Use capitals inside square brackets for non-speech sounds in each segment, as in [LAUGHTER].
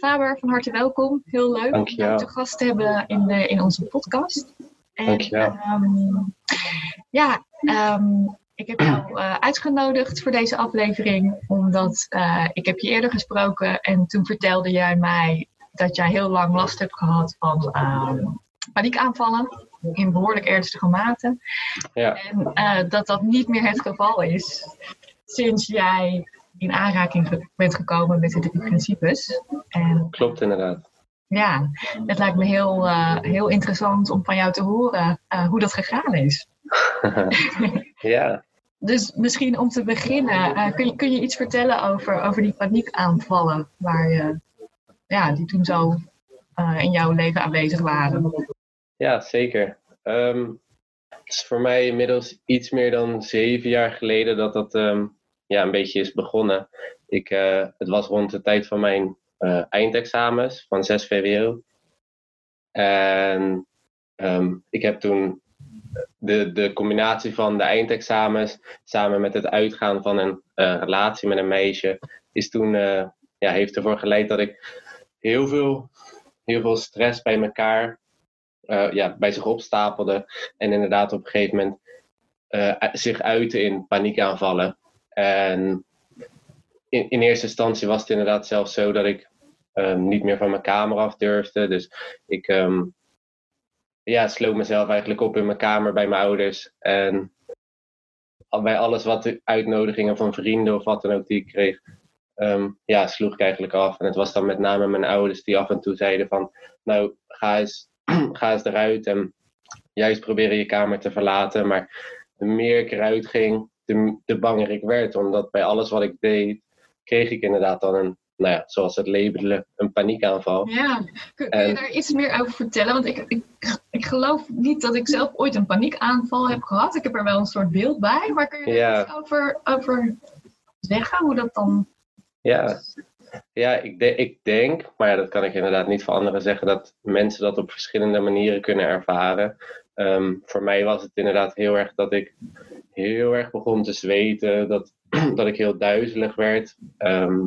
Faber, van harte welkom. Heel leuk om jou te gast te hebben in, de, in onze podcast. En, Dankjewel. ehm, ja, ehm, ik heb jou eh, uitgenodigd voor deze aflevering, omdat eh, ik heb je eerder gesproken en toen vertelde jij mij dat jij heel lang last hebt gehad van ehm, paniekaanvallen in behoorlijk ernstige mate. Ja, En eh, dat dat niet meer het geval is sinds jij in aanraking bent gekomen met de drie principes. En klopt inderdaad. ja, het lijkt me heel, eh, heel interessant om van jou te horen eh, hoe dat gegaan is. [LAUGHS] ja, Dus misschien om te beginnen, eh, kun, je, kun je iets vertellen over, over die paniekaanvallen waar je, ja, die toen zo in jouw leven aanwezig waren? ja zeker. Ehm, het is voor mij inmiddels iets meer dan zeven jaar geleden dat dat ehm, ja, een beetje is begonnen. Ik, eh, het was rond de tijd van mijn eh, eindexamens van 6 VWO. En ehm, ik heb toen de, de combinatie van de eindexamens samen met het uitgaan van een eh, relatie met een meisje, is toen, ja, heeft ervoor geleid dat ik heel veel, heel veel stress bij elkaar ja, bij zich opstapelde. En inderdaad op een gegeven moment zich uitte in paniekaanvallen. En in, in eerste instantie was het inderdaad zelfs zo dat ik ehm, niet meer van mijn kamer af durfde. Dus ik ehm, ja, sloot mezelf eigenlijk op in mijn kamer bij mijn ouders. En bij alles wat de uitnodigingen van vrienden of wat dan ook die ik kreeg, ehm, ja, sloeg ik eigenlijk af. En het was dan met name mijn ouders die af en toe zeiden van, nou, ga eens, [CLEARS THROAT] ga eens eruit en juist proberen je kamer te verlaten. Maar meer ik eruit ging, de, de banger ik werd. Omdat bij alles wat ik deed, kreeg ik inderdaad dan een, nou ja, zoals het labelen, een paniekaanval. Ja, kun, je En- daar iets meer over vertellen? Want ik, ik, ik geloof niet dat ik zelf ooit een paniekaanval heb gehad. Ik heb er wel een soort beeld bij, maar kun je Ja. iets over, over zeggen hoe dat dan... Ja, ja ik, de- ik denk, maar ja, dat kan ik inderdaad niet voor anderen zeggen, dat mensen dat op verschillende manieren kunnen ervaren. Ehm, voor mij was het inderdaad heel erg dat ik heel erg begon te zweten, dat, [CLEARS THROAT] dat ik heel duizelig werd, ehm,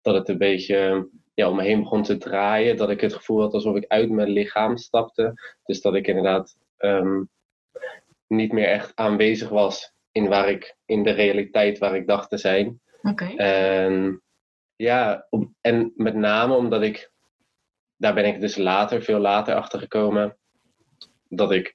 dat het een beetje ja, om me heen begon te draaien, dat ik het gevoel had alsof ik uit mijn lichaam stapte. Dus dat ik inderdaad ehm, niet meer echt aanwezig was in, waar ik, in de realiteit waar ik dacht te zijn. Oké. Ja, en met name omdat ik, daar ben ik dus later, veel later achter gekomen, dat ik,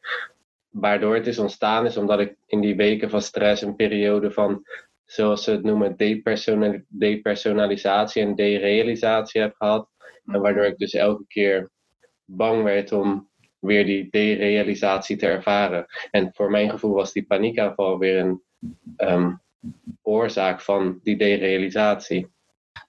waardoor het is ontstaan is omdat ik in die weken van stress een periode van, zoals ze het noemen, depersonal, depersonalisatie en derealisatie heb gehad. En waardoor ik dus elke keer bang werd om weer die derealisatie te ervaren. En voor mijn gevoel was die paniekaanval weer een ehm, oorzaak van die derealisatie.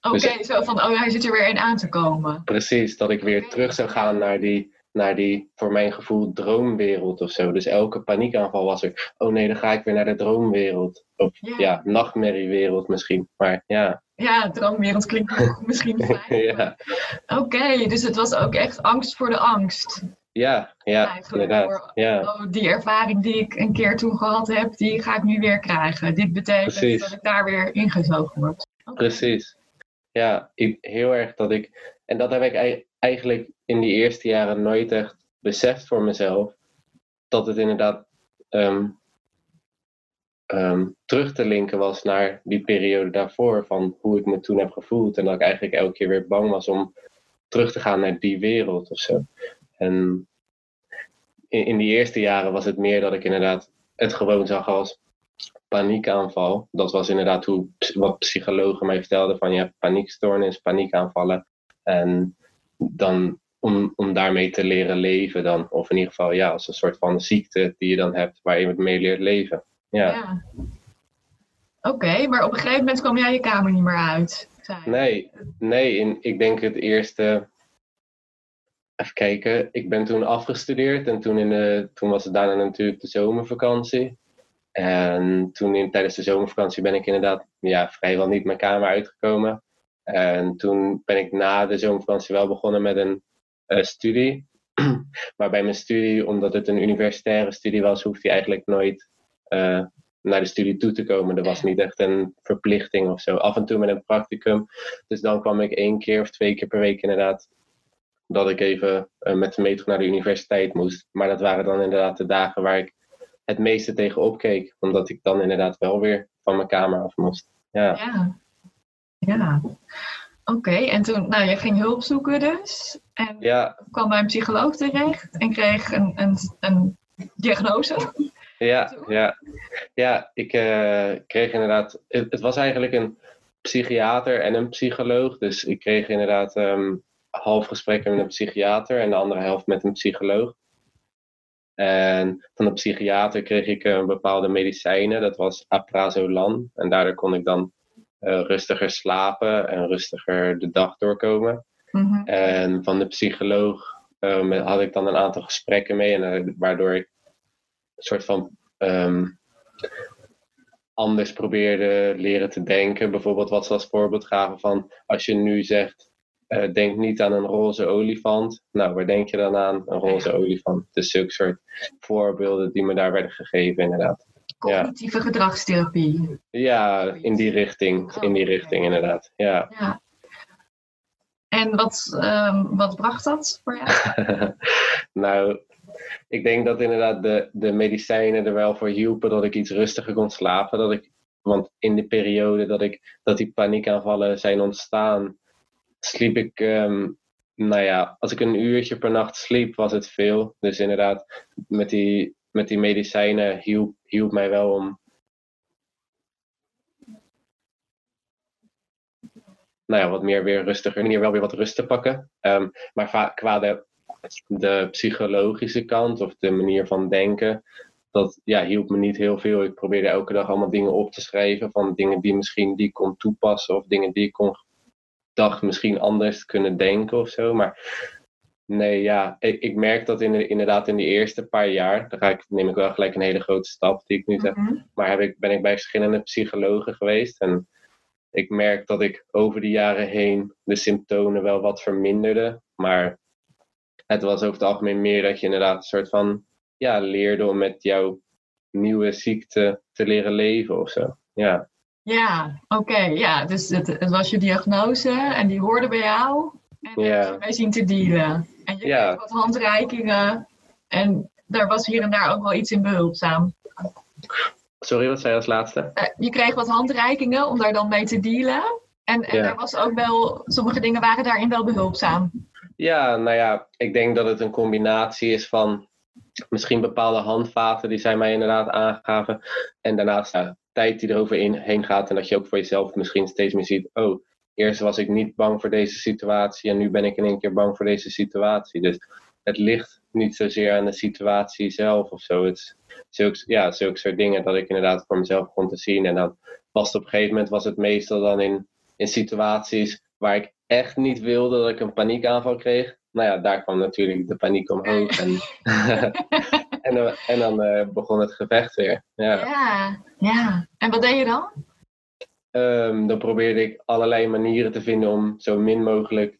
Oké, dus- zo van, oh hij zit er weer in aan te komen. Precies, dat ik weer terug zou gaan naar die, naar die, voor mijn gevoel, droomwereld of zo. Dus elke paniekaanval was er, oh nee, dan ga ik weer naar de droomwereld. Of Ja. ja, nachtmerriewereld misschien. Maar ja, Ja, droomwereld klinkt ook [LAUGHS] misschien fijn. [LAUGHS] ja, Oké, dus het was ook echt angst voor de angst. ja, ja Eigenlijk inderdaad. voor- Ja, Oh, die ervaring die ik een keer toen gehad heb, die ga ik nu weer krijgen. Dit betekent Precies. dat ik daar weer ingezogen word. Precies. Ja, ik, heel erg dat ik, en dat heb ik ei- eigenlijk in die eerste jaren nooit echt beseft voor mezelf, dat het inderdaad ehm, ehm, terug te linken was naar die periode daarvoor, van hoe ik me toen heb gevoeld. En dat ik eigenlijk elke keer weer bang was om terug te gaan naar die wereld of zo. En in, in die eerste jaren was het meer dat ik inderdaad het gewoon zag als paniekaanval. Dat was inderdaad hoe, wat psychologen mij vertelden van je hebt paniekstoornis, paniekaanvallen. En dan om, om daarmee te leren leven dan. Of in ieder geval ja, als een soort van ziekte die je dan hebt waar je mee leert leven. Ja. Ja. Oké, maar op een gegeven moment kwam jij je kamer niet meer uit. Nee, nee in, ik denk het eerste even kijken. Ik ben toen afgestudeerd en toen, in de, toen was het daarna natuurlijk de zomervakantie. En toen in, tijdens de zomervakantie ben ik inderdaad ja, vrijwel niet mijn kamer uitgekomen. En toen ben ik na de zomervakantie wel begonnen met een uh, studie. [CLEARS THROAT] maar bij mijn studie, omdat het een universitaire studie was, hoefde je eigenlijk nooit uh, naar de studie toe te komen. Er was niet echt een verplichting of zo. Af en toe met een practicum. Dus dan kwam ik één keer of twee keer per week inderdaad dat ik even uh, met de metro naar de universiteit moest. Maar dat waren dan inderdaad de dagen waar ik het meeste tegenop keek. Omdat ik dan inderdaad wel weer van mijn kamer af moest. Ja. Ja. ja. Oké, en toen, nou, je ging hulp zoeken dus. En Ja, kwam bij een psycholoog terecht en kreeg een, een, een diagnose. ja, ja. ja ik eh, kreeg inderdaad. Het, het was eigenlijk een psychiater en een psycholoog. Dus ik kreeg inderdaad ehm, half gesprekken met een psychiater en de andere helft met een psycholoog. En van de psychiater kreeg ik een bepaalde medicijnen, dat was aprazolam. En daardoor kon ik dan eh, rustiger slapen en rustiger de dag doorkomen. Mhm. En van de psycholoog ehm, had ik dan een aantal gesprekken mee, en, eh, waardoor ik een soort van ehm, anders probeerde leren te denken. Bijvoorbeeld wat ze als voorbeeld gaven van als je nu zegt, eh, denk niet aan een roze olifant. Nou, waar denk je dan aan? Een roze olifant. Dus zulke soort voorbeelden die me daar werden gegeven, inderdaad. Cognitieve gedragstherapie. Ja, in die richting, in die richting inderdaad. Ja. Ja. En wat, ehm, wat bracht dat voor jou? [LAUGHS] nou, ik denk dat inderdaad de, de medicijnen er wel voor hielpen dat ik iets rustiger kon slapen. Dat ik, want in de periode dat, ik, dat die paniekaanvallen zijn ontstaan, sliep ik, ehm, nou ja, als ik een uurtje per nacht sliep, was het veel. Dus inderdaad, met die, met die medicijnen hielp, hielp mij wel om. Nou ja, wat meer weer rustiger, in ieder geval weer wat rust te pakken. Ehm, maar qua de, de psychologische kant of de manier van denken, dat ja, hielp me niet heel veel. Ik probeerde elke dag allemaal dingen op te schrijven van dingen die misschien die kon toepassen of dingen die ik kon dacht misschien anders kunnen denken of zo. Maar nee, ja, ik, ik merk dat in de, inderdaad in die eerste paar jaar, dan ga ik, neem ik wel gelijk een hele grote stap die ik nu zeg. Mhm. Maar heb ik, ben ik bij verschillende psychologen geweest. En ik merk dat ik over de jaren heen de symptomen wel wat verminderde. Maar het was over het algemeen meer dat je inderdaad een soort van ja, leerde om met jouw nieuwe ziekte te leren leven of zo. Ja, Ja, oké. ja, dus het, het was je diagnose en die hoorde bij jou. En daar Ja. mee zien te dealen. En je Ja. kreeg wat handreikingen. En daar was hier en daar ook wel iets in behulpzaam. sorry, wat zei je als laatste? Eh, je kreeg wat handreikingen om daar dan mee te dealen. En, en Ja. er was ook wel, sommige dingen waren daarin wel behulpzaam. Ja, nou ja, ik denk dat het een combinatie is van misschien bepaalde handvaten die zij mij inderdaad aangaven. En daarnaast ja, tijd die erover in, heen gaat. En dat je ook voor jezelf misschien steeds meer ziet. Oh, eerst was ik niet bang voor deze situatie en nu ben ik in één keer bang voor deze situatie. Dus het ligt niet zozeer aan de situatie zelf of zo. Het is zulke, ja, zulke soort dingen dat ik inderdaad voor mezelf begon te zien. En dan was het op een gegeven moment was het meestal dan in, in situaties waar ik echt niet wilde dat ik een paniekaanval kreeg. Nou ja, daar kwam natuurlijk de paniek omhoog. En, [LAUGHS] [LAUGHS] en, dan- en dan eh, begon het gevecht weer. Ja. Ja, ja. En wat deed je dan? Ehm, dan probeerde ik allerlei manieren te vinden om zo min mogelijk.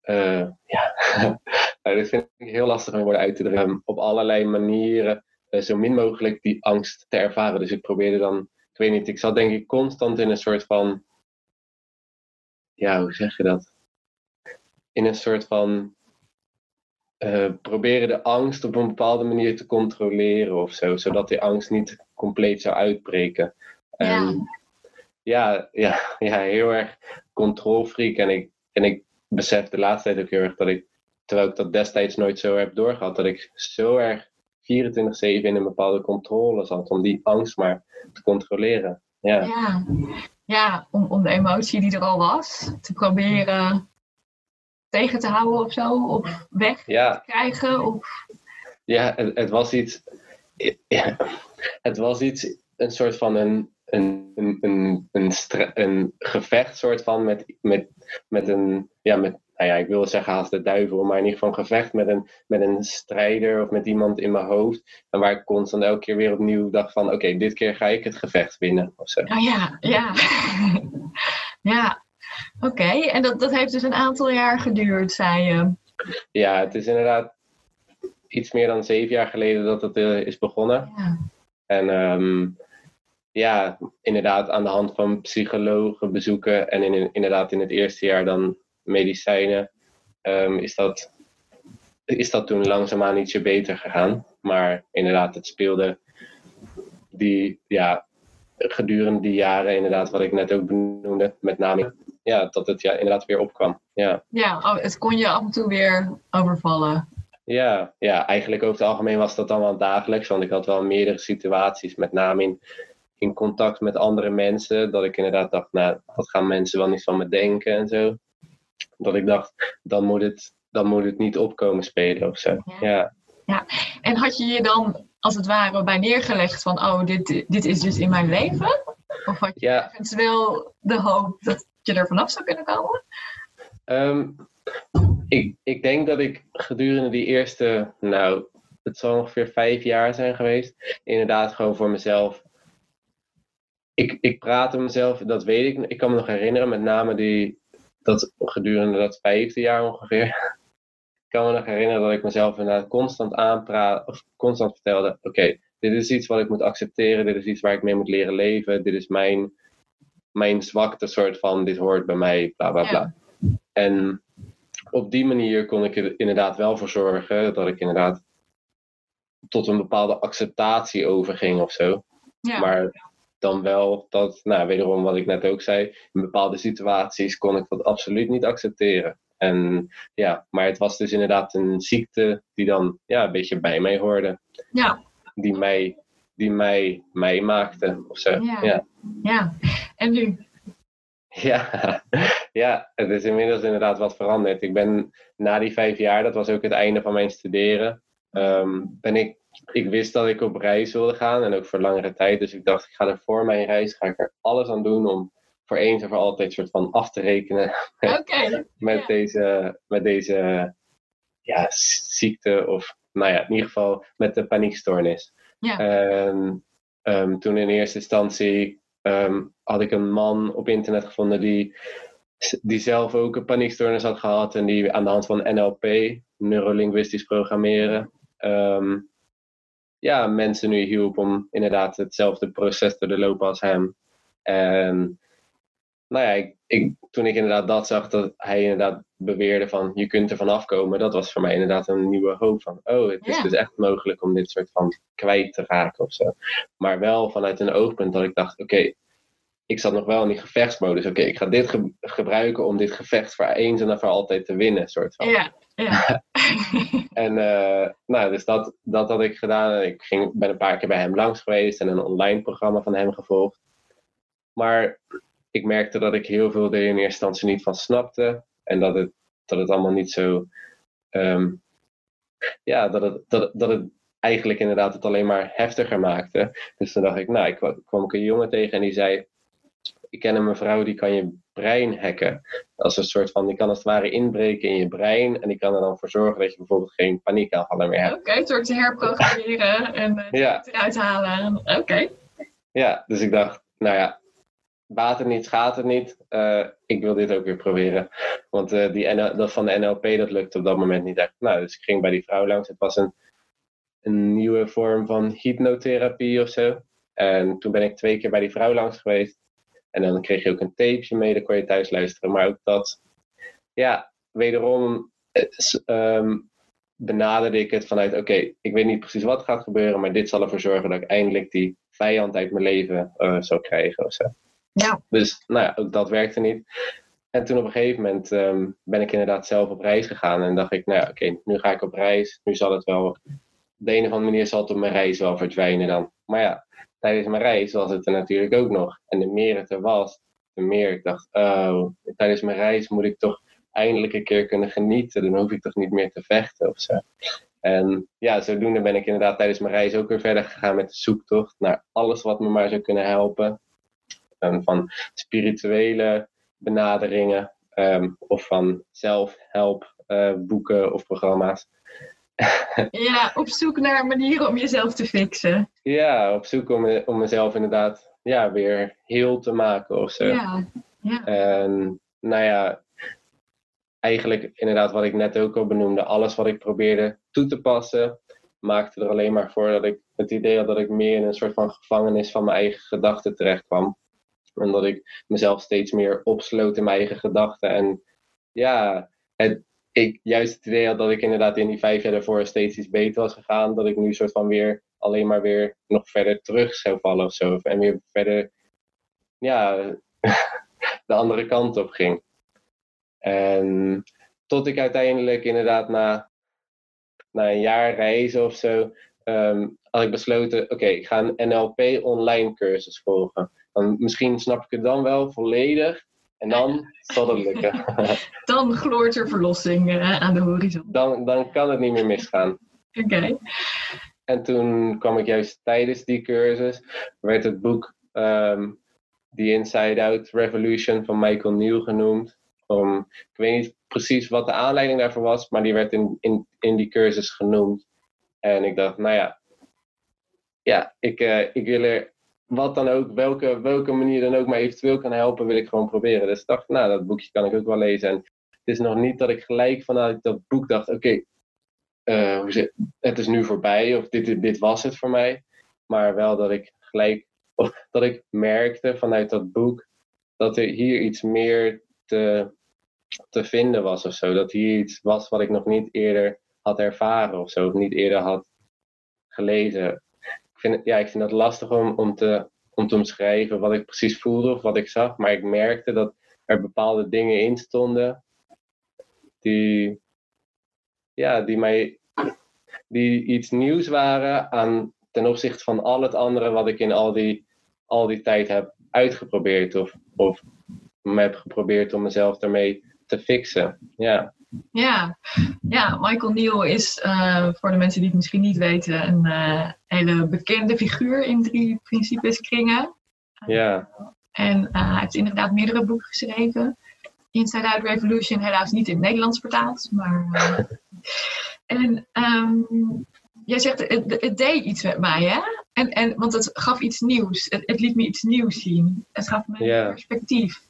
eh, ja, [LAUGHS] nou, dat vind ik heel lastig om in woorden uit te drukken. Ehm, op allerlei manieren eh, zo min mogelijk die angst te ervaren. Dus ik probeerde dan, ik weet niet, ik zat denk ik constant in een soort van. Ja, hoe zeg je dat? In een soort van. Eh, proberen de angst op een bepaalde manier te controleren of zo, zodat die angst niet compleet zou uitbreken. Ja. Ehm, ja, ja, ja, heel erg controlfreak. En ik, en ik besef de laatste tijd ook heel erg dat ik, terwijl ik dat destijds nooit zo heb doorgehad, dat ik zo erg 24-7 in een bepaalde controle zat om die angst maar te controleren. Ja, Ja, ja om, om de emotie die er al was te proberen tegen te houden of zo. Of weg te krijgen. Of, ja het, het was iets. Ja, het was iets, een soort van een, een, een, een, een gevecht, soort van met, met, met, een, ja, met, nou ja, ik wil zeggen haast de duivel, maar in ieder geval een gevecht met een, met een strijder of met iemand in mijn hoofd. En waar ik constant elke keer weer opnieuw dacht van, oké, dit keer ga ik het gevecht winnen. Of zo. Oh ja, ja. [LAUGHS] ja, oké. En dat, dat heeft dus een aantal jaar geduurd, zei je. Ja, het is inderdaad iets meer dan zeven jaar geleden dat het uh, is begonnen. Ja. En ehm, ja, inderdaad aan de hand van psychologen bezoeken en in, inderdaad in het eerste jaar dan medicijnen, um, is, dat, is dat toen langzaamaan ietsje beter gegaan. Maar inderdaad, het speelde die, ja, gedurende die jaren, inderdaad, wat ik net ook benoemde, met name, ja, dat het ja, inderdaad weer opkwam. Ja, ja oh, het kon je af en toe weer overvallen. Ja, ja, eigenlijk over het algemeen was dat dan wel dagelijks, want ik had wel meerdere situaties, met name in, in contact met andere mensen, dat ik inderdaad dacht, nou, wat gaan mensen wel niet van me denken en zo. Dat ik dacht, dan moet het, dan moet het niet opkomen spelen of zo. Ja. ja. En had je je dan als het ware bij neergelegd van, oh, dit, dit is dus in mijn leven? Of had je ja. wel de hoop dat je er vanaf zou kunnen komen? Um, ik, ik denk dat ik gedurende die eerste, nou, het zal ongeveer vijf jaar zijn geweest, inderdaad gewoon voor mezelf. Ik, ik praatte mezelf, dat weet ik. Ik kan me nog herinneren, met name die, dat gedurende dat vijfde jaar ongeveer. [LAUGHS] ik kan me nog herinneren dat ik mezelf inderdaad constant aanpraat, of constant vertelde: oké, dit is iets wat ik moet accepteren, dit is iets waar ik mee moet leren leven, dit is mijn, mijn zwakte, soort van: dit hoort bij mij, bla bla bla. En op die manier kon ik er inderdaad wel voor zorgen dat ik inderdaad tot een bepaalde acceptatie overging of zo. Ja. Maar dan wel dat, nou wederom wat ik net ook zei, in bepaalde situaties kon ik dat absoluut niet accepteren. En ja, maar het was dus inderdaad een ziekte die dan ja, een beetje bij mij hoorde. Ja. Die mij, die mij, mij maakte of zo. Ja. ja. ja. En nu? Ja, [LAUGHS] ja, het is inmiddels inderdaad wat veranderd. Ik ben na die vijf jaar, dat was ook het einde van mijn studeren, ehm, ben ik, ik wist dat ik op reis wilde gaan en ook voor langere tijd. Dus ik dacht, ik ga er voor mijn reis, ga ik er alles aan doen om voor eens en voor altijd soort van af te rekenen [LAUGHS] met, met deze, met deze ja, ziekte of nou ja, in ieder geval met de paniekstoornis. Ja. En um, toen in eerste instantie Ehm, had ik een man op internet gevonden die, die zelf ook een paniekstoornis had gehad en die aan de hand van NLP, neurolinguistisch programmeren, ehm, ja, mensen nu hielp om inderdaad hetzelfde proces te lopen als hem. En nou ja, ik, ik, toen ik inderdaad dat zag, dat hij inderdaad beweerde van je kunt er vanaf komen, dat was voor mij inderdaad een nieuwe hoop van, oh, het is dus echt mogelijk om dit soort van kwijt te raken of zo. Maar wel vanuit een oogpunt dat ik dacht, oké, ik zat nog wel in die gevechtsmodus. Oké, ik ga dit gebruiken om dit gevecht voor eens en voor altijd te winnen, soort van. Ja, ja. [LAUGHS] en uh, nou, dus dat, dat had ik gedaan. Ik ging, ben een paar keer bij hem langs geweest en een online programma van hem gevolgd. Maar ik merkte dat ik heel veel er in eerste instantie niet van snapte. En dat het, dat het allemaal niet zo. Ehm, ja, dat het, dat, dat het eigenlijk inderdaad het alleen maar heftiger maakte. Dus toen dacht ik, nou, ik kwam ik een jongen tegen en die zei: Ik ken een mevrouw die kan je brein hacken. Als een soort van, die kan als het ware inbreken in je brein. En die kan er dan voor zorgen dat je bijvoorbeeld geen paniekaanvallen meer hebt. Oké, okay, door te herprogrammeren en uh, ja. eruit halen. Oké. Ja, dus ik dacht, nou ja, baat het niet, schaadt het niet. Uh, ik wil dit ook weer proberen. Want uh, die dat van de NLP, dat lukte op dat moment niet echt. Nou, dus ik ging bij die vrouw langs. Het was een, een nieuwe vorm van hypnotherapie of zo. En toen ben ik twee keer bij die vrouw langs geweest. En dan kreeg je ook een tapeje mee, dan kon je thuis luisteren. Maar ook dat, ja, wederom um, benaderde ik het vanuit: oké, ik weet niet precies wat gaat gebeuren, maar dit zal ervoor zorgen dat ik eindelijk die vijand uit mijn leven uh, zou krijgen of zo. Dus nou ja, ook dat werkte niet. En toen op een gegeven moment um, ben ik inderdaad zelf op reis gegaan. En dacht ik, nou ja, oké, nu ga ik op reis. Nu zal het wel, op de een of andere manier zal het op mijn reis wel verdwijnen dan. Maar ja, tijdens mijn reis was het er natuurlijk ook nog. En de meer het er was, de meer ik dacht, oh, tijdens mijn reis moet ik toch eindelijk een keer kunnen genieten. Dan hoef ik toch niet meer te vechten of zo. En ja, zodoende ben ik inderdaad tijdens mijn reis ook weer verder gegaan met de zoektocht naar alles wat me maar zou kunnen helpen van spirituele benaderingen ehm, of van zelfhelp uh, boeken of programma's. [LAUGHS] ja, op zoek naar manieren om jezelf te fixen. Ja, op zoek om, om mezelf inderdaad ja, weer heel te maken of zo. Ja, ja. En nou ja, eigenlijk inderdaad wat ik net ook al benoemde, alles wat ik probeerde toe te passen, maakte er alleen maar voor dat ik het idee had dat ik meer in een soort van gevangenis van mijn eigen gedachten terecht kwam. En dat ik mezelf steeds meer opsloot in mijn eigen gedachten. En ja, het, ik juist het idee had dat ik inderdaad in die vijf jaar daarvoor steeds iets beter was gegaan. Dat ik nu soort van weer alleen maar weer nog verder terug zou vallen of zo. En weer verder, ja, [LAUGHS] de andere kant op ging. En tot ik uiteindelijk inderdaad na, na een jaar reizen of zo, ehm, had ik besloten, oké, ik ga een NLP online cursus volgen. Dan, misschien snap ik het dan wel volledig. En dan zal het lukken. [LAUGHS] dan gloort er verlossing uh, aan de horizon. Dan, dan kan het niet meer misgaan. Oké. En toen kwam ik juist tijdens die cursus, werd het boek um, The Inside Out Revolution van Michael Neal genoemd. Um, ik weet niet precies wat de aanleiding daarvoor was, maar die werd in, in, in die cursus genoemd. En ik dacht, nou ja, ja ik, uh, ik wil er wat dan ook, welke, welke manier dan ook maar eventueel kan helpen, wil ik gewoon proberen. Dus dacht, nou, dat boekje kan ik ook wel lezen. En het is nog niet dat ik gelijk vanuit dat boek dacht, oké, okay, uh, het is nu voorbij of dit, dit was het voor mij. Maar wel dat ik gelijk, dat ik merkte vanuit dat boek, dat er hier iets meer te, te vinden was of zo. Dat hier iets was wat ik nog niet eerder had ervaren of zo, of niet eerder had gelezen ja, ik vind het lastig om, om, te, om te omschrijven wat ik precies voelde of wat ik zag. Maar ik merkte dat er bepaalde dingen in stonden die, ja, die mij die iets nieuws waren aan, ten opzichte van al het andere wat ik in al die, al die tijd heb uitgeprobeerd of, of heb geprobeerd om mezelf daarmee te fixen. Ja. Ja, ja Michael Neal is uh, voor de mensen die het misschien niet weten een uh, hele bekende figuur in drie principes kringen. Ja. En uh, hij heeft inderdaad meerdere boeken geschreven. Inside Out Revolution helaas niet in het Nederlands vertaald, maar. en um, jij zegt, het, het, deed iets met mij, hè? En, en, want het gaf iets nieuws. Het, het liet me iets nieuws zien. Het gaf me yeah. perspectief.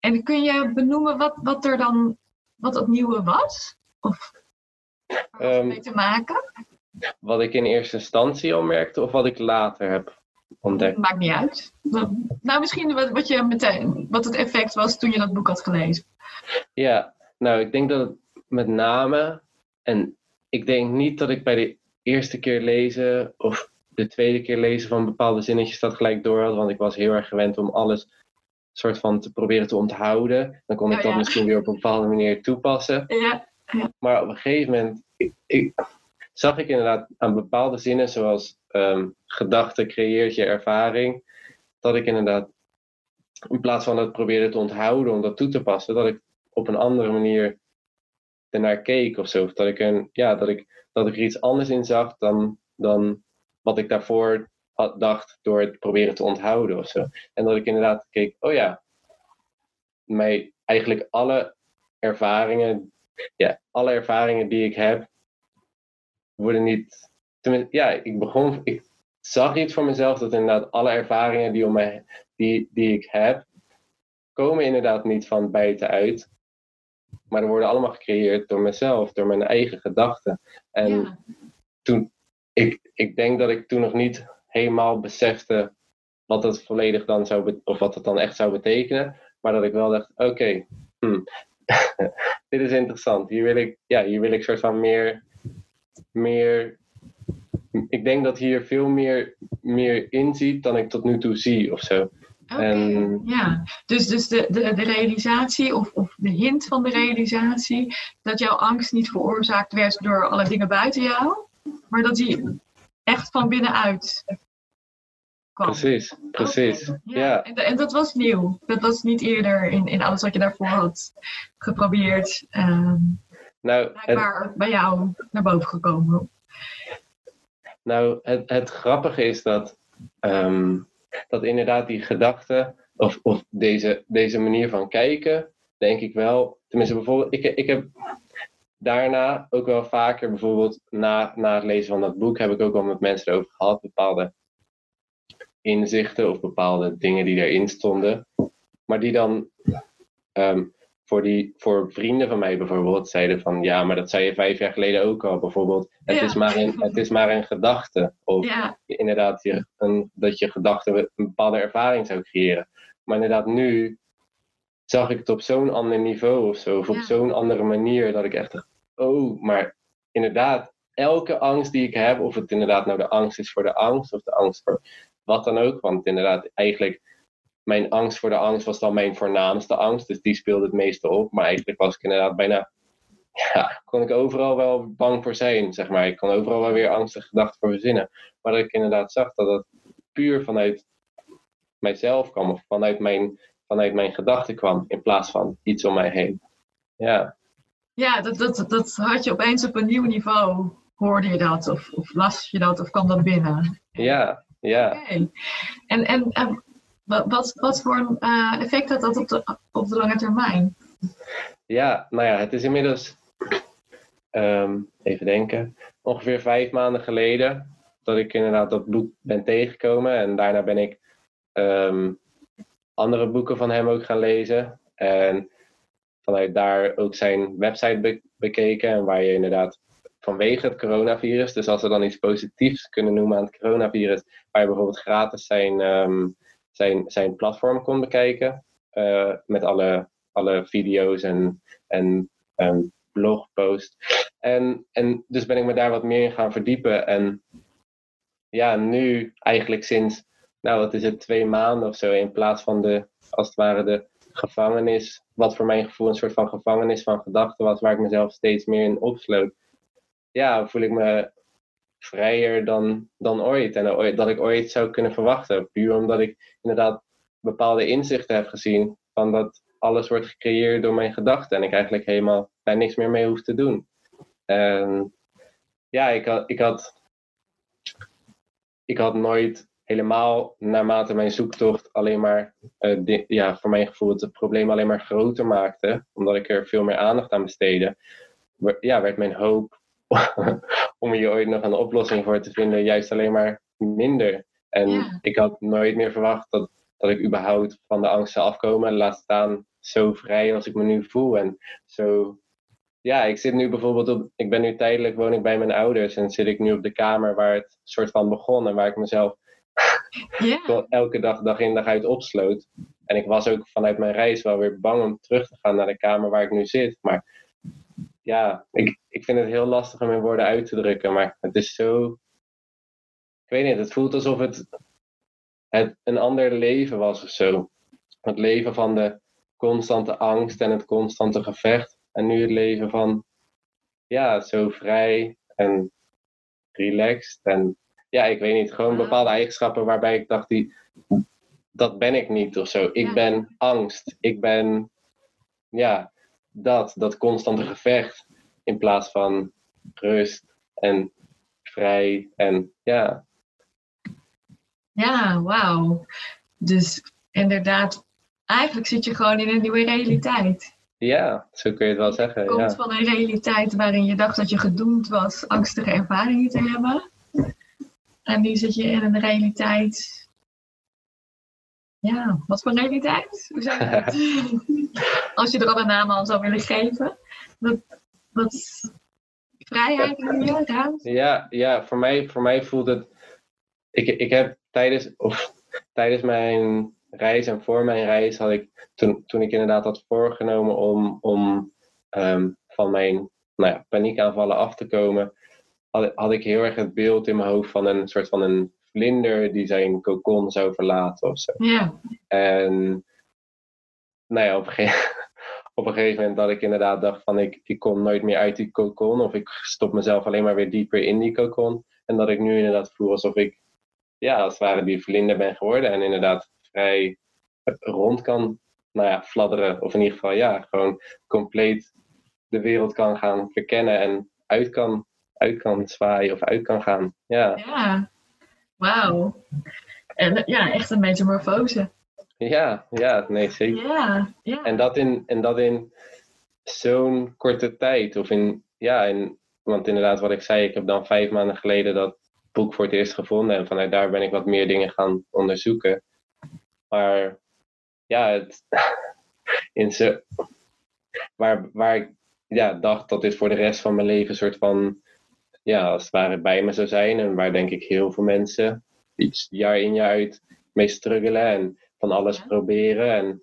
En kun je benoemen wat, wat er dan wat het nieuwe was? Of um, mee te maken? Wat ik in eerste instantie al merkte of wat ik later heb ontdekt? Maakt niet uit. Nou, misschien wat, wat, je meteen, wat het effect was toen je dat boek had gelezen. Ja, nou, ik denk dat het met name, en ik denk niet dat ik bij de eerste keer lezen of de tweede keer lezen van bepaalde zinnetjes dat gelijk door had, want ik was heel erg gewend om alles soort van te proberen te onthouden. Dan kon ik dat misschien weer op een bepaalde manier toepassen. Ja. Maar op een gegeven moment ik, ik, zag ik inderdaad aan bepaalde zinnen, zoals um, gedachte creëert je ervaring, dat ik inderdaad in plaats van dat probeerde te onthouden om dat toe te passen, dat ik op een andere manier ernaar keek of zo. Of dat ik, een, ja, dat ik, dat ik er iets anders in zag dan, dan wat ik daarvoor dacht door het proberen te onthouden of zo. En dat ik inderdaad keek, oh ja, mij eigenlijk alle ervaringen, ja, alle ervaringen die ik heb, worden niet. Tenminste, ja, ik begon, ik zag iets voor mezelf dat inderdaad alle ervaringen die, om mij, die, die ik heb, komen inderdaad niet van buiten uit. Maar er worden allemaal gecreëerd door mezelf, door mijn eigen gedachten. En Ja. toen, ik, ik denk dat ik toen nog niet helemaal besefte wat het volledig dan zou, of wat het dan echt zou betekenen. Maar dat ik wel dacht, oké, hm, [LAUGHS] dit is interessant. Hier wil ik, ja, hier wil ik soort van meer, meer, ik denk dat hier veel meer, meer in ziet dan ik tot nu toe zie of zo. En- ja. Dus, dus de, de, de realisatie of, of de hint van de realisatie dat jouw angst niet veroorzaakt werd door alle dingen buiten jou, maar dat die echt van binnenuit kwam. Precies, precies. Ja, En, en dat was nieuw. Dat was niet eerder in, in alles wat je daarvoor had geprobeerd. ehm nou, het, blijkbaar bij jou naar boven gekomen. Nou, het, het grappige is dat, ehm, dat inderdaad die gedachte, of, of deze, deze manier van kijken, denk ik wel, tenminste bijvoorbeeld, ik, ik heb daarna ook wel vaker, bijvoorbeeld na, na het lezen van dat boek, heb ik ook wel met mensen erover gehad, bepaalde inzichten of bepaalde dingen die erin stonden. Maar die dan ehm, voor, die, voor vrienden van mij bijvoorbeeld zeiden van ja, maar dat zei je vijf jaar geleden ook al. Bijvoorbeeld, het, is, maar een, het is maar een gedachte. Of inderdaad, je, een, dat je gedachte een bepaalde ervaring zou creëren. Maar inderdaad, nu zag ik het op zo'n ander niveau of zo. Of op zo'n andere manier dat ik echt oh, maar inderdaad, elke angst die ik heb, of het inderdaad nou de angst is voor de angst of de angst voor wat dan ook. Want inderdaad, eigenlijk, mijn angst voor de angst was dan mijn voornaamste angst. Dus die speelde het meeste op. Maar eigenlijk was ik inderdaad bijna, ja, kon ik overal wel bang voor zijn, zeg maar. Ik kon overal wel weer angstige gedachten voor verzinnen. Maar dat ik inderdaad zag dat het puur vanuit mijzelf kwam, of vanuit mijn, vanuit mijn gedachten kwam, in plaats van iets om mij heen. Ja. Ja, dat, dat, dat had je opeens op een nieuw niveau. Hoorde je dat? Of, of las je dat? Of kwam dat binnen? Ja, ja. En, en, en wat, wat voor uh, effect had dat op de, op de lange termijn? Ja, nou ja, het is inmiddels, ehm, even denken, ongeveer vijf maanden geleden dat ik inderdaad dat boek ben tegengekomen. En daarna ben ik um, andere boeken van hem ook gaan lezen. En vanuit daar ook zijn website bekeken. En waar je inderdaad vanwege het coronavirus. Dus als we dan iets positiefs kunnen noemen aan het coronavirus, waar je bijvoorbeeld gratis zijn, ehm, zijn, zijn platform kon bekijken. Uh, met alle, alle video's en, en um, blogposts. En, en dus ben ik me daar wat meer in gaan verdiepen. En ja, nu eigenlijk sinds, nou wat is het, twee maanden of zo, in plaats van de, als het ware, de gevangenis, wat voor mijn gevoel een soort van gevangenis van gedachten was, waar ik mezelf steeds meer in opsloot ja, voel ik me vrijer dan, dan ooit. En dat ik ooit zou kunnen verwachten. Puur omdat ik inderdaad bepaalde inzichten heb gezien van dat alles wordt gecreëerd door mijn gedachten. En ik eigenlijk helemaal daar niks meer mee hoef te doen. En ja, ik had, ik had, ik had nooit helemaal naarmate mijn zoektocht alleen maar, uh, ja, voor mijn gevoel het probleem alleen maar groter maakte. Omdat ik er veel meer aandacht aan besteedde. Ja, werd mijn hoop [LAUGHS] om hier ooit nog een oplossing voor te vinden, juist alleen maar minder. En ik had nooit meer verwacht dat, dat ik überhaupt van de angst zou afkomen. Laat staan zo vrij als ik me nu voel. En zo, ja, ik zit nu bijvoorbeeld op, ik ben nu tijdelijk woon ik bij mijn ouders en zit ik nu op de kamer waar het soort van begon en waar ik mezelf [LAUGHS] yeah. elke dag, dag in dag uit opsloot. En ik was ook vanuit mijn reis wel weer bang om terug te gaan naar de kamer waar ik nu zit. Maar ja, ik, ik vind het heel lastig om in woorden uit te drukken, maar het is zo. Ik weet niet, het voelt alsof het, het een ander leven was of zo. Het leven van de constante angst en het constante gevecht. En nu het leven van, ja, zo vrij en relaxed. En ja, ik weet niet, gewoon bepaalde eigenschappen waarbij ik dacht, die, dat ben ik niet of zo. Ik ben angst. Ik ben, ja, dat, dat constante gevecht in plaats van rust en vrij en ja. Ja, wauw. Dus inderdaad, eigenlijk zit je gewoon in een nieuwe realiteit. Ja, zo kun je het wel zeggen. Je komt van een realiteit waarin je dacht dat je gedoemd was angstige ervaringen te hebben. En nu zit je in een realiteit. Ja, wat voor realiteit? Hoe zou je dat? [LAUGHS] [LAUGHS] Als je er al een naam aan zou willen geven. Wat, wat vrijheid ja, ruimte? Ja, ja voor, mij, voor mij voelt het. Ik, ik heb tijdens, of, tijdens mijn reis en voor mijn reis had ik, toen, toen ik inderdaad had voorgenomen om, om um, van mijn nou ja, paniekaanvallen af te komen, had, had ik heel erg het beeld in mijn hoofd van een soort van een vlinder die zijn kokon zou verlaten of zo. Ja. En nou ja, op een, gegeven, [LAUGHS] op een gegeven moment dat ik inderdaad dacht van ik, ik kom nooit meer uit die kokon of ik stop mezelf alleen maar weer dieper in die kokon. En dat ik nu inderdaad voel alsof ik, ja, als het ware die vlinder ben geworden en inderdaad vrij rond kan, nou ja, fladderen. Of in ieder geval, ja, gewoon compleet de wereld kan gaan verkennen en uit kan, uit kan zwaaien of uit kan gaan. Ja, ja. wauw. En ja, echt een metamorfose. Ja, ja, nee, zeker. Ja, ja. En dat in, en dat in zo'n korte tijd. Of in, ja, in, want inderdaad, wat ik zei, ik heb dan vijf maanden geleden dat boek voor het eerst gevonden. En vanuit daar ben ik wat meer dingen gaan onderzoeken. Maar ja, het, [LAUGHS] in zo, waar, waar ik ja, dacht dat dit voor de rest van mijn leven een soort van, ja, als het ware bij me zou zijn. En waar denk ik heel veel mensen iets jaar in jaar uit mee struggelen en van alles Ja. proberen. En,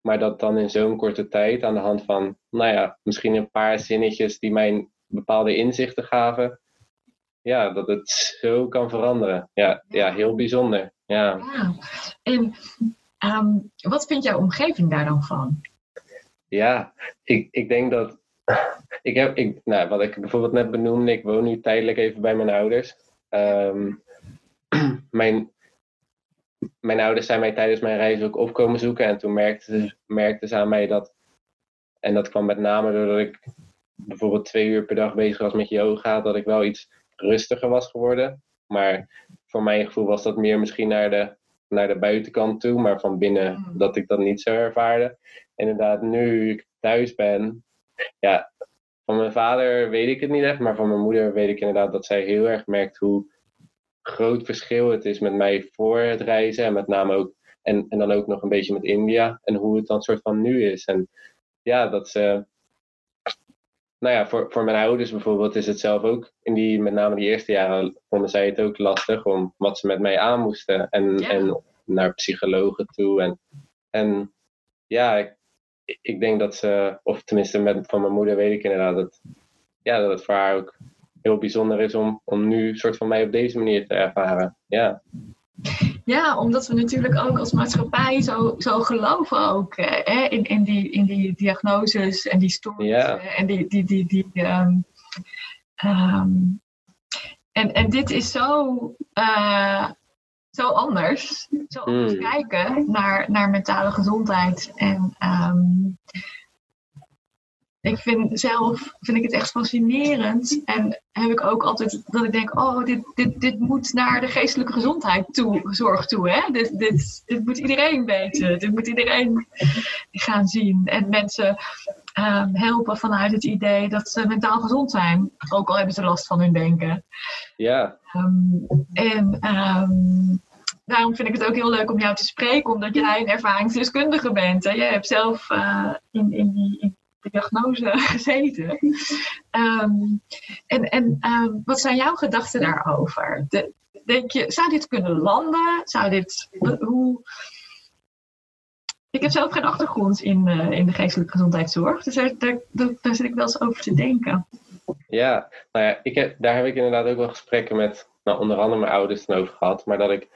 maar dat dan in zo'n korte tijd aan de hand van, nou ja, misschien een paar zinnetjes die mij bepaalde inzichten gaven. Ja, dat het zo kan veranderen. Ja, ja heel bijzonder. Ja. Ja. En ehm, wat vindt jouw omgeving daar dan van? Ja, ik, ik denk dat. [LAUGHS] Ik heb, ik, nou, wat ik bijvoorbeeld net benoemde, ik woon nu tijdelijk even bij mijn ouders. Ehm, [CLEARS THROAT] mijn, mijn ouders zijn mij tijdens mijn reis ook opkomen zoeken en toen merkten ze, merkten ze aan mij dat. En dat kwam met name doordat ik bijvoorbeeld twee uur per dag bezig was met yoga, dat ik wel iets rustiger was geworden. Maar voor mijn gevoel was dat meer misschien naar de, naar de buitenkant toe, maar van binnen Mm. dat ik dat niet zo ervaarde inderdaad, nu ik thuis ben, ja, van mijn vader weet ik het niet echt, maar van mijn moeder weet ik inderdaad dat zij heel erg merkt hoe groot verschil het is met mij voor het reizen en met name ook, en, en dan ook nog een beetje met India en hoe het dan soort van nu is. En ja, dat ze, nou ja, voor, voor mijn ouders bijvoorbeeld is het zelf ook, in die, met name die eerste jaren, vonden zij het ook lastig om wat ze met mij aan moesten en, Ja. en naar psychologen toe en, en ja, ik, ik denk dat ze, of tenminste met, van mijn moeder weet ik inderdaad dat, ja, dat het voor haar ook heel bijzonder is om, om nu soort van mij op deze manier te ervaren. Ja, Ja, omdat we natuurlijk ook als maatschappij zo, zo geloven ook eh, hè, in, in, die, in die diagnoses en die Ja. eh, en die, die, die, die ehm, ehm, en, en dit is zo, eh, zo anders, zo anders Mm. kijken naar, naar mentale gezondheid en ehm, ik vind zelf vind ik het echt fascinerend. En heb ik ook altijd dat ik denk, oh, dit, dit, dit moet naar de geestelijke gezondheid toe, zorg toe. Hè? Dit, dit, dit moet iedereen weten. Dit moet iedereen gaan zien. En mensen ehm, helpen vanuit het idee dat ze mentaal gezond zijn. Ook al hebben ze last van hun denken. ja, Ehm, en ehm, daarom vind ik het ook heel leuk om jou te spreken, omdat jij een ervaringsdeskundige bent. Hè? Jij hebt zelf eh, in, in, die, in diagnose [LAUGHS] gezeten. Ehm, en en ehm, wat zijn jouw gedachten daarover? De, denk je, zou dit kunnen landen? Zou dit, hoe... Ik heb zelf geen achtergrond in, eh, in de geestelijke gezondheidszorg, dus daar, daar, daar, zit ik wel eens over te denken. ja. Nou ja, ik heb, daar heb ik inderdaad ook wel gesprekken met, nou, onder andere mijn ouders over gehad. Maar dat ik,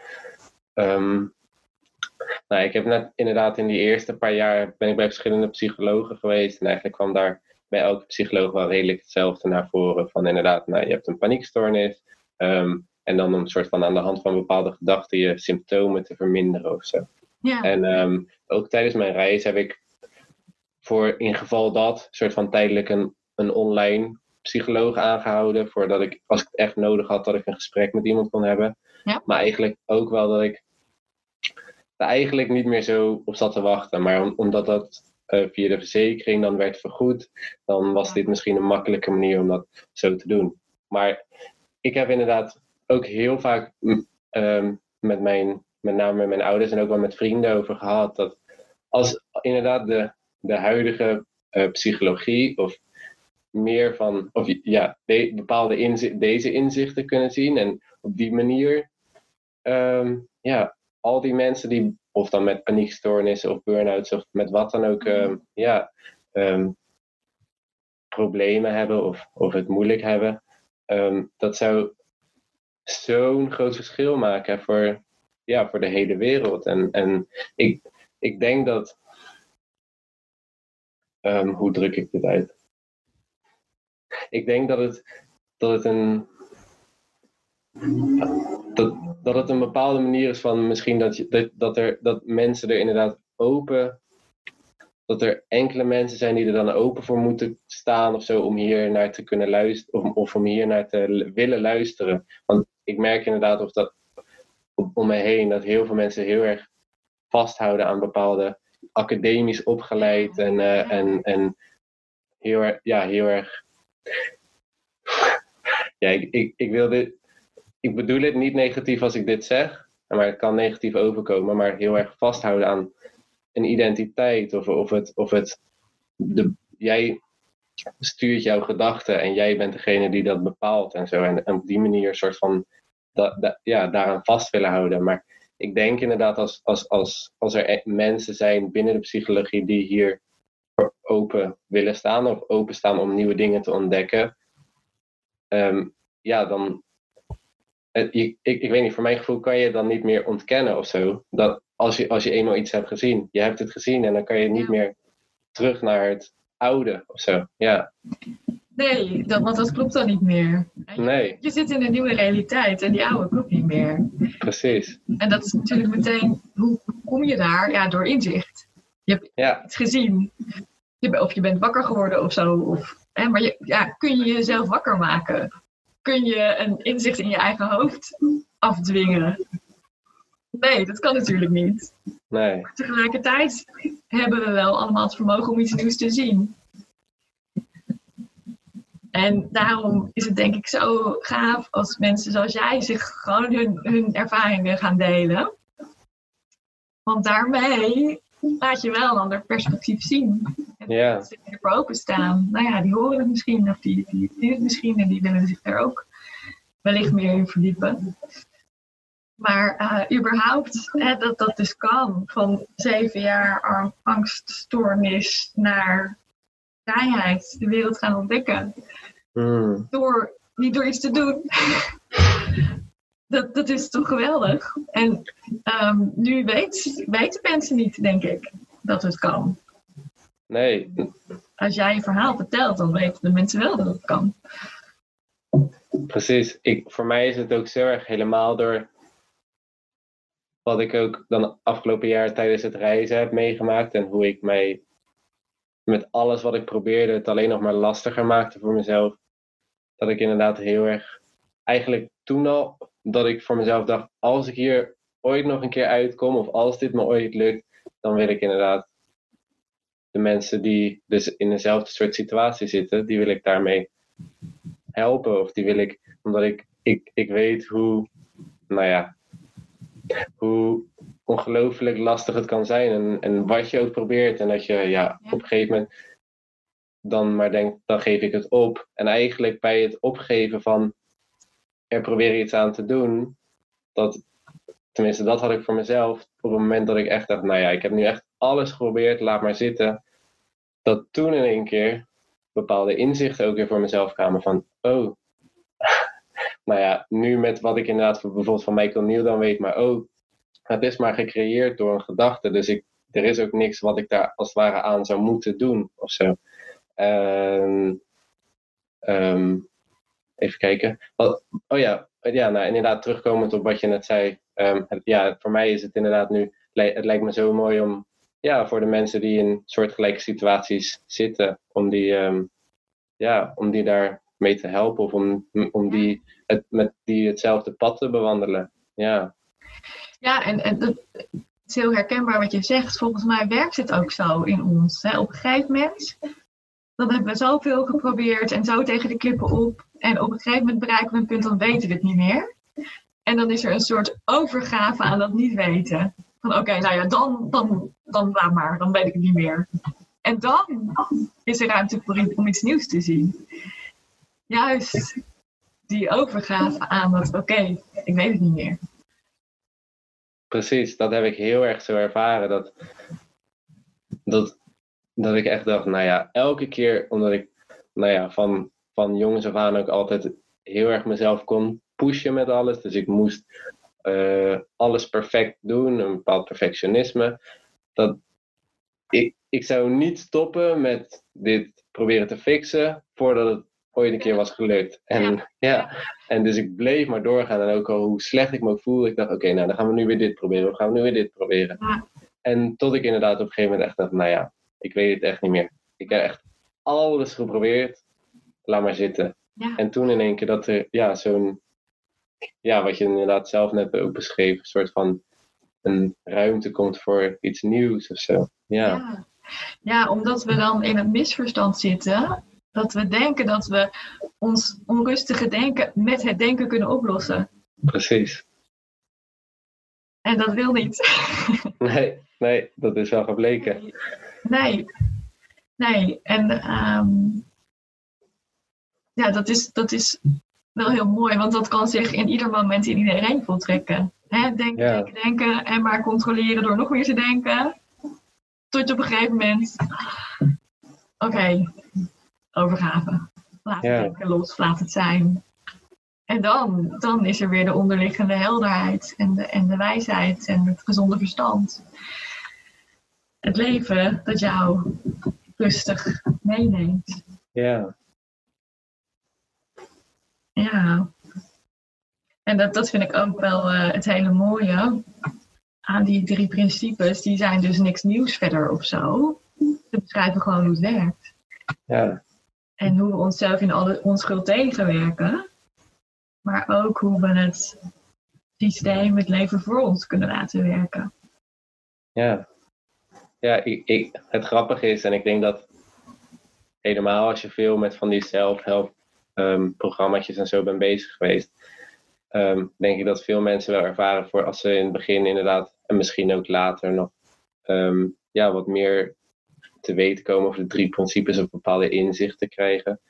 ehm, nou, ik heb net inderdaad in die eerste paar jaar ben ik bij verschillende psychologen geweest. En eigenlijk kwam daar bij elke psycholoog wel redelijk hetzelfde naar voren. Van inderdaad, nou, je hebt een paniekstoornis. ehm, en dan om een soort van aan de hand van bepaalde gedachten je symptomen te verminderen of zo. Ja, En ehm, ook tijdens mijn reis heb ik voor in geval dat soort van tijdelijk een, een online psycholoog aangehouden. Voordat ik, als ik het echt nodig had, dat ik een gesprek met iemand kon hebben. Ja. Maar eigenlijk ook wel dat ik eigenlijk niet meer zo op zat te wachten. Maar om- omdat dat eh, via de verzekering dan werd vergoed, dan was dit misschien een makkelijke manier om dat zo te doen. Maar ik heb inderdaad ook heel vaak ehm, met mijn, met name met mijn ouders en ook wel met vrienden over gehad. Dat als inderdaad de, de huidige eh, psychologie of meer van, of ja, de- bepaalde inzi- deze inzichten kunnen zien en op die manier, ehm, ja, al die mensen die, of dan met paniekstoornissen of burn-outs of met wat dan ook, ehm, ja, ehm, problemen hebben of, of het moeilijk hebben, ehm, dat zou zo'n groot verschil maken voor, ja, voor de hele wereld. En, en ik, ik denk dat. hoe druk ik dit uit? Ik denk dat het, dat het een. Dat, dat het een bepaalde manier is van misschien dat, je, dat, dat, er, dat mensen er inderdaad open. Dat er enkele mensen zijn die er dan open voor moeten staan of zo om hier naar te kunnen luisteren. Of, om hier naar te willen luisteren. Want ik merk inderdaad of dat om, me heen dat heel veel mensen heel erg vasthouden aan bepaalde academisch opgeleid en, uh, en, en heel, erg, ja, heel erg. ja, ik, ik, ik wil dit. Ik bedoel het niet negatief als ik dit zeg, maar het kan negatief overkomen, maar heel erg vasthouden aan een identiteit of, of het. Of het de, jij stuurt jouw gedachten en jij bent degene die dat bepaalt en zo. En, op die manier een soort van ja, daaraan vast willen houden. Maar ik denk inderdaad als, als, als, als er e-, mensen zijn binnen de psychologie die hier open willen staan of openstaan om nieuwe dingen te ontdekken, ehm, ja, dan. Ik, ik, ik weet niet, voor mijn gevoel kan je dan niet meer ontkennen of zo. Dat als je, als je eenmaal iets hebt gezien, je hebt het gezien en dan kan je niet meer terug naar het oude of zo. Ja. Nee, dat, want dat klopt dan niet meer. Je, nee. Je zit in een nieuwe realiteit en die oude klopt niet meer. Precies. En dat is natuurlijk meteen, hoe kom je daar? Ja, door inzicht. Je hebt ja. iets gezien. Je, of je bent wakker geworden of zo. Of, hè, maar je, ja, kun je jezelf wakker maken? Kun je een inzicht in je eigen hoofd afdwingen? Nee, dat kan natuurlijk niet. Nee. Maar tegelijkertijd hebben we wel allemaal het vermogen om iets nieuws te zien. En daarom is het denk ik zo gaaf als mensen zoals jij zich gewoon hun, hun ervaringen gaan delen. Want daarmee laat je wel een ander perspectief zien. En ja. ervoor openstaan, nou ja, die horen het misschien of die, die zien het misschien en die willen zich er ook wellicht meer in verdiepen. Maar uh, überhaupt, hè, dat dat dus kan, van zeven jaar angststoornis naar vrijheid, de wereld gaan ontdekken. Mm. Door, niet door iets te doen. Dat, dat is toch geweldig. En um, nu weet, weten mensen niet, denk ik, dat het kan. Nee. Als jij je verhaal vertelt, dan weten de mensen wel dat het kan. Precies. Ik, voor mij is het ook zo erg helemaal door wat ik ook dan afgelopen jaar tijdens het reizen heb meegemaakt en hoe ik mij met alles wat ik probeerde het alleen nog maar lastiger maakte voor mezelf. Dat ik inderdaad heel erg, eigenlijk toen al, dat ik voor mezelf dacht, als ik hier ooit nog een keer uitkom of als dit me ooit lukt, dan wil ik inderdaad de mensen die dus in dezelfde soort situatie zitten, die wil ik daarmee helpen. Of die wil ik, omdat ik, ik, ik weet hoe, nou ja, hoe ongelooflijk lastig het kan zijn. En, en wat je ook probeert. En dat je ja, op een gegeven moment dan maar denkt, dan geef ik het op. En eigenlijk bij het opgeven van er proberen iets aan te doen, dat, tenminste dat had ik voor mezelf, op het moment dat ik echt dacht, nou ja, ik heb nu echt alles geprobeerd, laat maar zitten. Dat toen in één keer bepaalde inzichten ook weer voor mezelf kwamen van, oh, [LAUGHS] nou ja, nu met wat ik inderdaad bijvoorbeeld van Michael Neal dan weet, maar oh, het is maar gecreëerd door een gedachte. Dus ik, er is ook niks wat ik daar als het ware aan zou moeten doen of zo. Um, even kijken. oh ja, ja nou, inderdaad, terugkomend op wat je net zei. Um, het, ja, voor mij is het inderdaad nu. Het lijkt me zo mooi om. Ja, voor de mensen die in soortgelijke situaties zitten, om die, ja, om die daar mee te helpen of om, om die, het, met die hetzelfde pad te bewandelen. Ja. Ja, en, en dat is heel herkenbaar wat je zegt. Volgens mij werkt het ook zo in ons. Hè? Op een gegeven moment, dan hebben we zoveel geprobeerd en zo tegen de klippen op. En op een gegeven moment bereiken we een punt, dan weten we het niet meer. En dan is er een soort overgave aan dat niet weten. Van oké, nou ja, dan, dan, dan laat maar, dan weet ik het niet meer. En dan is er ruimte om iets nieuws te zien. Juist die overgave aan dat, oké, ik weet het niet meer. Precies, dat heb ik heel erg zo ervaren. Dat, dat, dat ik echt dacht, nou ja, elke keer omdat ik nou ja, van, van jongens af aan ook altijd heel erg mezelf kon pushen met alles. Dus ik moest uh, alles perfect doen, een bepaald perfectionisme. Dat ik, ik zou niet stoppen met dit proberen te fixen voordat het ooit een keer was gelukt. En, ja. [LAUGHS] ja. en dus ik bleef maar doorgaan. En ook al hoe slecht ik me ook voelde, ik dacht, oké, nou dan gaan we nu weer dit proberen. Dan gaan we nu weer dit proberen. Ja. En tot ik inderdaad op een gegeven moment echt dacht, nou ja, ik weet het echt niet meer. Ik heb echt alles geprobeerd. Laat maar zitten. Ja. En toen in één keer dat er, ja, zo'n, ja, wat je inderdaad zelf net ook beschreef, een soort van een ruimte komt voor iets nieuws of zo. Ja. ja. Ja, omdat we dan in het misverstand zitten. Dat we denken dat we ons onrustige denken met het denken kunnen oplossen. Precies. En dat wil niet. [LAUGHS] Nee, nee, dat is wel gebleken. Nee. Nee. En ehm, ja, dat is, dat is wel heel mooi, want dat kan zich in ieder moment in iedereen voltrekken. Hè? Denken, Ja. denken, denken en maar controleren door nog meer te denken. Tot je op een gegeven moment, oké, overgave. Laat Ja. het denken los, laat het zijn. En dan, dan is er weer de onderliggende helderheid en de, en de wijsheid en het gezonde verstand. Het leven dat jou rustig meeneemt. Ja, Ja. En dat, dat vind ik ook wel eh, het hele mooie aan die drie principes. Die zijn dus niks nieuws verder of zo. Ze beschrijven gewoon hoe het werkt. ja, En hoe we onszelf in alle onschuld tegenwerken. Maar ook hoe we het systeem, het leven voor ons kunnen laten werken. ja. Ja, ik, ik, het grappige is, en ik denk dat helemaal als je veel met van die self-help ehm, programma's en zo bent bezig geweest, ehm, denk ik dat veel mensen wel ervaren voor als ze in het begin inderdaad, en misschien ook later nog, ehm, ja, wat meer te weten komen over de drie principes of bepaalde inzichten krijgen.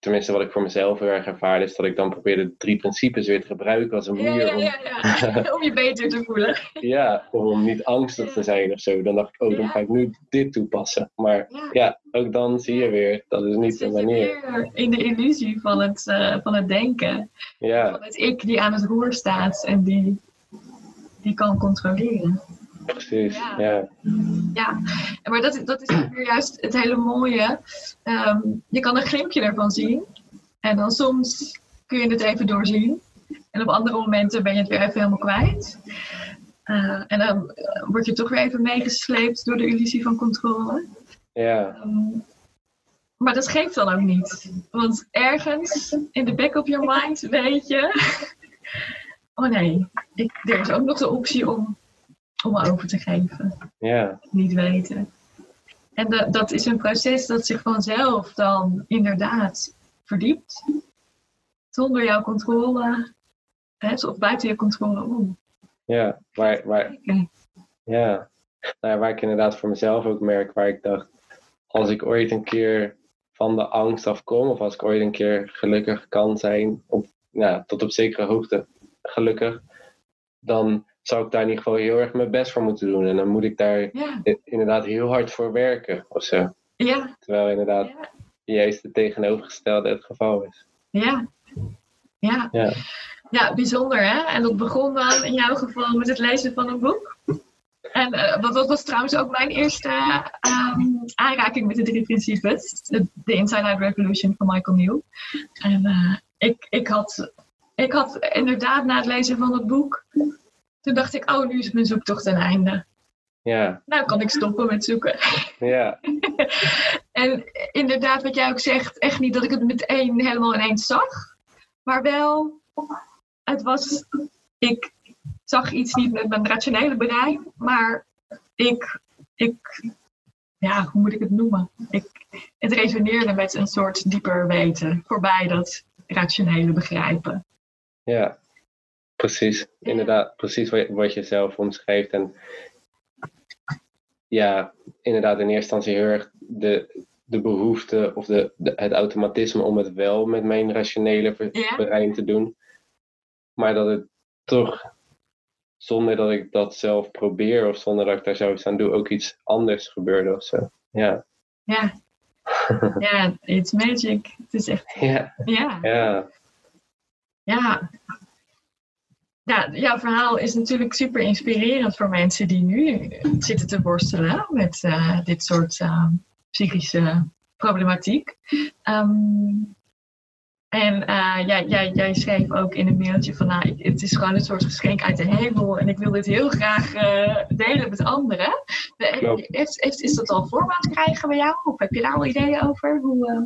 Tenminste, wat ik voor mezelf heel erg ervaar, is dat ik dan probeer de drie principes weer te gebruiken als een manier ja, om ja, ja. [LAUGHS] Om je beter te voelen. [LAUGHS] Ja, om niet angstig te zijn of zo. Dan dacht ik, oh, dan ga ik nu dit toepassen. Maar Ja. ook dan zie je weer, dat is niet de manier. weer in de illusie van het, eh, van het denken. Ja, Van het ik die aan het roer staat en die, die kan controleren. Precies. Ja. Ja, Ja, maar dat, dat is weer juist het hele mooie. Em, je kan een glimpje ervan zien. En dan soms kun je het even doorzien. En op andere momenten ben je het weer even helemaal kwijt. Eh, en dan eh, word je toch weer even meegesleept door de illusie van controle. ja, Ehm, maar dat geeft dan ook niet. Want ergens in de back of your mind weet je... [LAUGHS] Oh nee, ik, er is ook nog de optie om, om over te geven ja, niet weten. En de- dat is een proces dat zich vanzelf dan inderdaad verdiept. Zonder jouw controle, hè, of buiten je controle om. ja. Waar, waar, ja. Nou, waar ik inderdaad voor mezelf ook merk, waar ik dacht, als ik ooit een keer van de angst afkom, of als ik ooit een keer gelukkig kan zijn, op, ja, tot op zekere hoogte gelukkig, dan zou ik daar in ieder geval heel erg mijn best voor moeten doen. En dan moet ik daar Ja, inderdaad heel hard voor werken of zo. ja, Terwijl inderdaad Ja. juist het tegenovergestelde het geval is. ja. Ja. Ja. ja, bijzonder hè? En dat begon dan in jouw geval met het lezen van een boek. En eh, dat, dat was trouwens ook mijn eerste ehm, aanraking met de drie principes. De, de Inside Out Revolution van Michael New. En eh, ik, ik, had, ik had inderdaad na het lezen van het boek... Toen dacht ik, oh, nu is mijn zoektocht ten einde. Ja, Nou kan ik stoppen met zoeken. ja, [LAUGHS] En inderdaad, wat jij ook zegt, echt niet dat ik het meteen helemaal ineens zag. Maar wel, het was, ik zag iets niet met mijn rationele brein, maar ik, ik ja, hoe moet ik het noemen? Ik, het resoneerde met een soort dieper weten, voorbij dat rationele begrijpen. ja. Precies, inderdaad, precies wat je, wat je zelf omschrijft. En ja, inderdaad, in eerste instantie heel erg de, de behoefte of de, de, het automatisme om het wel met mijn rationele ver- brein te doen. Maar dat het toch, zonder dat ik dat zelf probeer of zonder dat ik daar zelf iets aan doe, ook iets anders gebeurde of zo. Ja, Ja, [LAUGHS] ja, it's magic. Het is echt, ja, ja. ja, Ja. Ja, jouw verhaal is natuurlijk super inspirerend voor mensen die nu zitten te worstelen met eh, dit soort eh, psychische problematiek. Ehm, en eh, jij, jij, jij schreef ook in een mailtje van, nou, het is gewoon een soort geschenk uit de hemel en ik wil dit heel graag eh, delen met anderen. Heeft, heeft, is dat al vorm aan krijgen bij jou? Of heb je daar al ideeën over? Hoe, eh,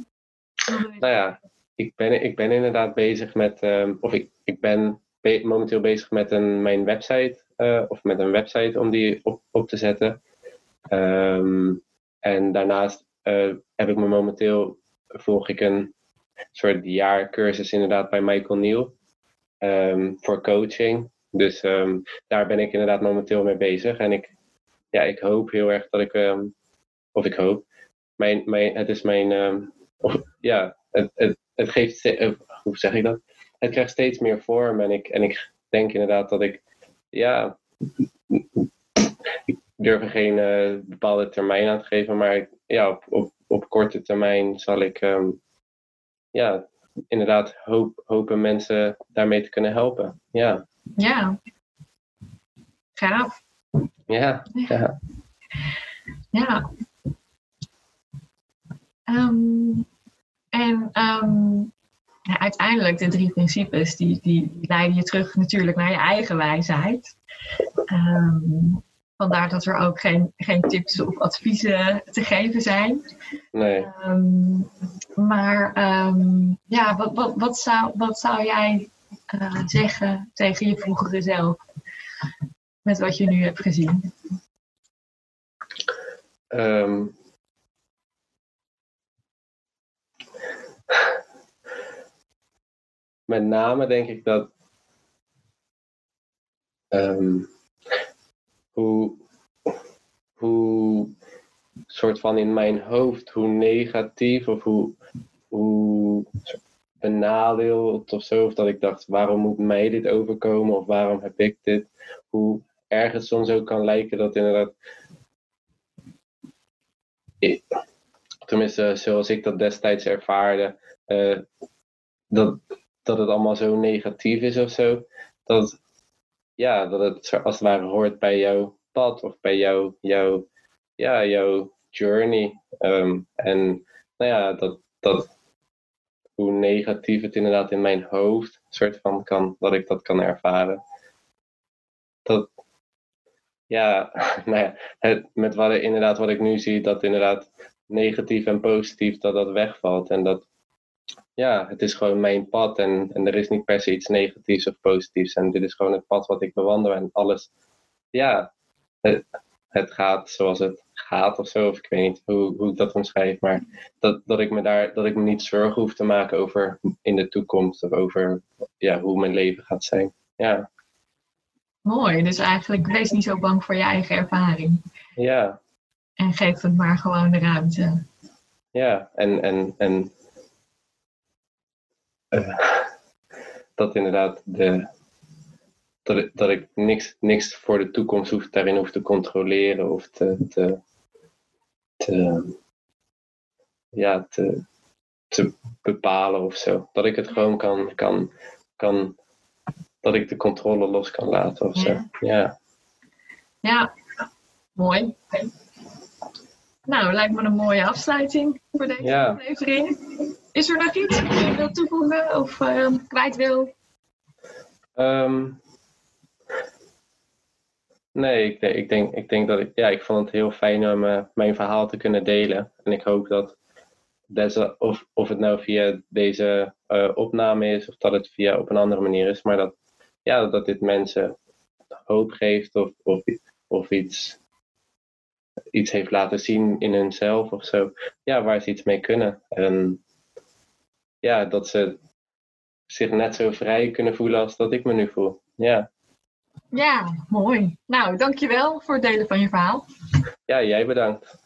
hoe- Nou ja, ik ben, ik ben inderdaad bezig met, ehm, of ik, ik ben be- momenteel bezig met een, mijn website of met een website om die op, op te zetten. Ehm, en daarnaast heb ik me momenteel, volg ik een soort jaarcursus inderdaad bij Michael Neal ehm, voor coaching. Dus ehm, daar ben ik inderdaad momenteel mee bezig. En ik, ja, ik hoop heel erg dat ik, of ik hoop, mijn, mijn, het is mijn, ja, het, het, het geeft, hoe zeg ik dat? Het krijgt steeds meer vorm en ik, en ik denk inderdaad dat ik, ja, ik durf er geen uh, bepaalde termijn aan te geven, maar ja, op, op, op korte termijn zal ik um, ja, inderdaad hoop, hopen mensen daarmee te kunnen helpen. Ja. Ja. Gaaf. Ja. Ja. ja. Um, en um, ja, uiteindelijk, de drie principes, die, die leiden je terug natuurlijk naar je eigen wijsheid. Um, vandaar dat er ook geen, geen tips of adviezen te geven zijn. Nee. Um, maar ja, wat, wat, wat, zou, wat zou jij uh, zeggen tegen je vroegere zelf? Met wat je nu hebt gezien? Um, met name denk ik dat um, hoe, hoe soort van in mijn hoofd, hoe negatief of hoe, hoe benadeeld of zo, of dat ik dacht, waarom moet mij dit overkomen of waarom heb ik dit? Hoe erg het soms ook kan lijken dat inderdaad. tenminste, zoals ik dat destijds ervaarde, uh, dat, dat het allemaal zo negatief is of zo. Dat, ja, dat het als het ware hoort bij jouw pad of bij jouw, jouw, ja, jouw journey. Ehm, en nou ja, dat, dat, hoe negatief het inderdaad in mijn hoofd soort van kan, dat ik dat kan ervaren. Dat, ja, [LAUGHS] nou ja, het, met wat, inderdaad wat ik nu zie, dat inderdaad negatief en positief, dat dat wegvalt. En dat, ja, het is gewoon mijn pad en, en er is niet per se iets negatiefs of positiefs. En dit is gewoon het pad wat ik bewandel en alles, ja, het, het gaat zoals het gaat of zo. Of ik weet niet hoe, hoe ik dat omschrijf, maar dat, dat, ik me daar, dat ik me niet zorgen hoef te maken over in de toekomst of over ja, hoe mijn leven gaat zijn. Ja. Mooi, dus eigenlijk wees niet zo bang voor je eigen ervaring. Ja. En geef het maar gewoon de ruimte. Ja, en, en, en uh, dat inderdaad de, dat, ik, dat ik niks, niks voor de toekomst hoef, daarin hoef te controleren of te, te, te, ja, te, te bepalen of zo. Dat ik het gewoon kan, kan, kan dat ik de controle los kan laten of zo. Ja, ja. mooi. Nou, lijkt me een mooie afsluiting voor deze ja. aflevering. Is er nog iets wat je wilt toevoegen of uh, kwijt wil? Um, nee, ik, ik, denk, ik denk dat ik, ja, ik vond het heel fijn om uh, mijn verhaal te kunnen delen. En ik hoop dat, deze, of, of het nou via deze uh, opname is of dat het via op een andere manier is, maar dat, ja, dat dit mensen hoop geeft of, of, of iets iets heeft laten zien in hunzelf of zo. Ja, waar ze iets mee kunnen. En ja, dat ze zich net zo vrij kunnen voelen als dat ik me nu voel. Ja. Ja, mooi. Nou, dankjewel voor het delen van je verhaal. Ja, jij bedankt.